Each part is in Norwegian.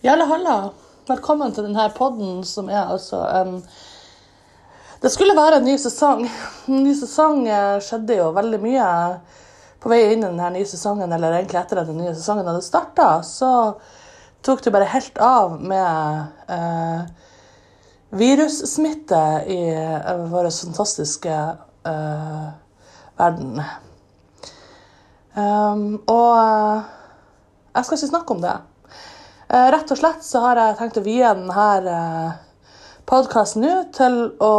Jalla halla. Velkommen til denne podden som er altså en Det skulle være en ny sesong. En ny sesong eh, skjedde jo veldig mye på vei inn i denne nye sesongen, eller egentlig etter at den nye sesongen hadde starta. Så tok det bare helt av med eh, virussmitte i eh, vår fantastiske eh, verden. Um, og eh, jeg skal ikke snakke om det. Eh, rett og slett så har jeg tenkt å vie denne uh, podkasten nå til å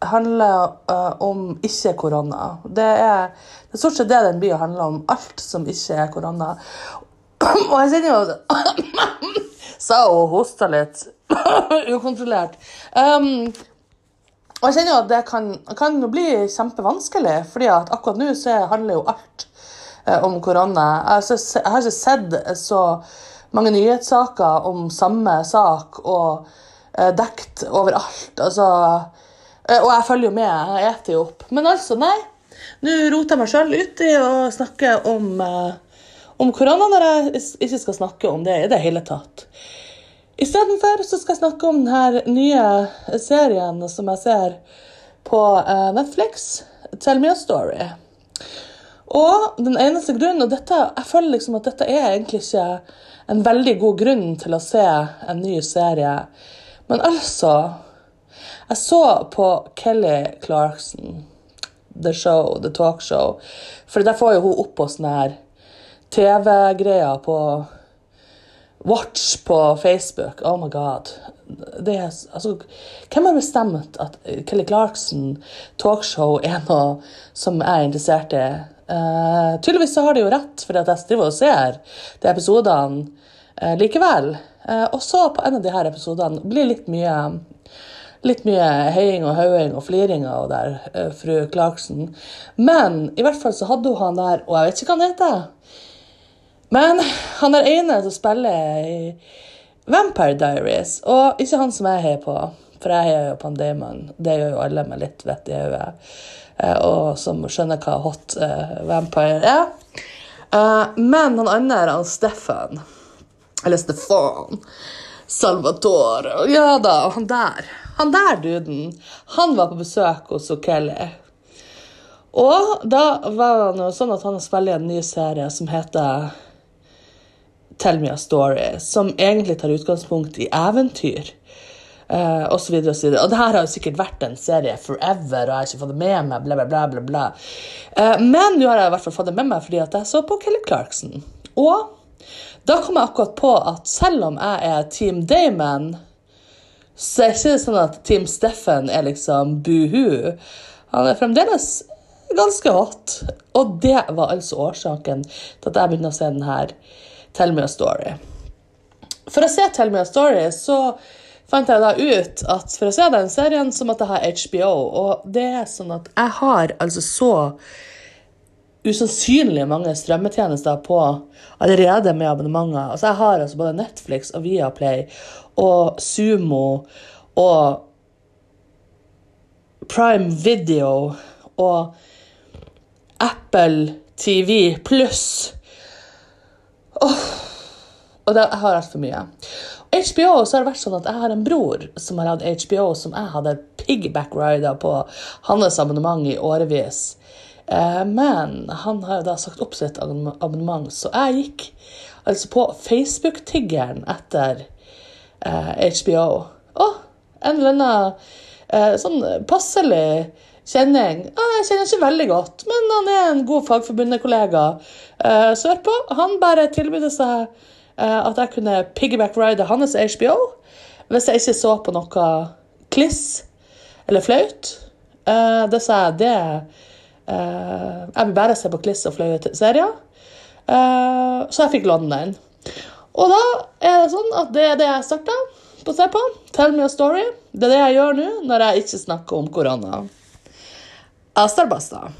handle eh, om ikke-korona. Det er, det er stort sett det den blir å handle om. Alt som ikke er korona. Og jeg kjenner jo Sa hun og hosta litt. Ukontrollert. Um, og jeg kjenner jo at det kan, kan bli kjempevanskelig, fordi at akkurat nå så handler jo alt eh, om korona. Jeg har ikke sett så mange nyhetssaker om samme sak og eh, dekt overalt. Altså, eh, og jeg følger jo med, jeg eter jo opp. Men altså, nei. Nå roter jeg meg sjøl uti å snakke om, eh, om korona når jeg ikke skal snakke om det i det hele tatt. Istedenfor skal jeg snakke om denne nye serien som jeg ser på eh, Netflix, Tell me a story. Og den eneste grunnen, og dette, jeg føler liksom at dette er egentlig ikke en veldig god grunn til å se en ny serie. Men altså Jeg så på Kelly Clarkson, The Show, The Talk Show. For der får jo hun opp på sånne her TV-greier på Watch på Facebook. Oh my god. Er, altså, hvem har bestemt at Kelly Clarkson talkshow er noe som jeg er interessert i? Uh, tydeligvis så har de jo rett, for jeg driver og ser de episodene uh, likevel. Uh, og så på en av de her episodene blir litt mye Litt mye heiing og hauing og fliring av der, fru Clarkson. Men i hvert fall så hadde hun han der, og jeg vet ikke hva han heter. Men han er ene som spiller i Vampire Diaries, og ikke han som jeg heier på. For jeg heier jo på han Damon. Det gjør jo alle med litt vett i hodet. eh, Og som skjønner hva hot uh, vampire er. Uh, Men han andre, han Stefan, eller Stefan Salvatore Ja da, han der. Han der duden, han var på besøk hos Kelly. Og da var det sånn at han spiller i en ny serie som heter Tell me a story, som egentlig tar utgangspunkt i eventyr. Uh, og så videre og så videre. Og det her har jo sikkert vært en serie forever, og jeg har ikke fått det med meg, bla, bla, bla, bla. Eh, men nå har jeg i hvert fall fått det med meg fordi at jeg så på Kelly Clarkson. Og da kom jeg akkurat på at selv om jeg er Team Damon, så er det ikke sånn at Team Steffen er liksom buhu. Han er fremdeles ganske hot. Og det var altså årsaken til at jeg begynte å se den her Tell me a story. For å se Tell me a story så fant jeg da ut at for å se den serien så måtte jeg ha HBO. Og det er sånn at jeg har altså så usannsynlig mange strømmetjenester på allerede med abonnementer. Altså jeg har altså både Netflix og Viaplay og Sumo og Prime Video og Apple TV pluss. Og det, jeg har altfor mye. HBO så har det vært sånn at jeg har en bror som har hatt HBO, som jeg hadde pigback-rider på hans abonnement i årevis. Eh, men han har jo da sagt opp sitt abonnement, så jeg gikk altså på Facebook-tiggeren etter eh, HBO. Å, en eller annen eh, sånn passelig kjenning. Jeg kjenner ikke veldig godt, men han er en god fagforbundet-kollega eh, sørpå. Han bare tilbød seg eh, at jeg kunne piggyback-ride hans HBO hvis jeg ikke så på noe kliss eller flaut. Eh, det sa jeg det eh, Jeg vil bare se på kliss og flaue serier. Eh, så jeg fikk låne den. Og da er det sånn at det er det jeg starta på å se på. Tell me a story. Det er det jeg gjør nå når jeg ikke snakker om korona. Hasta.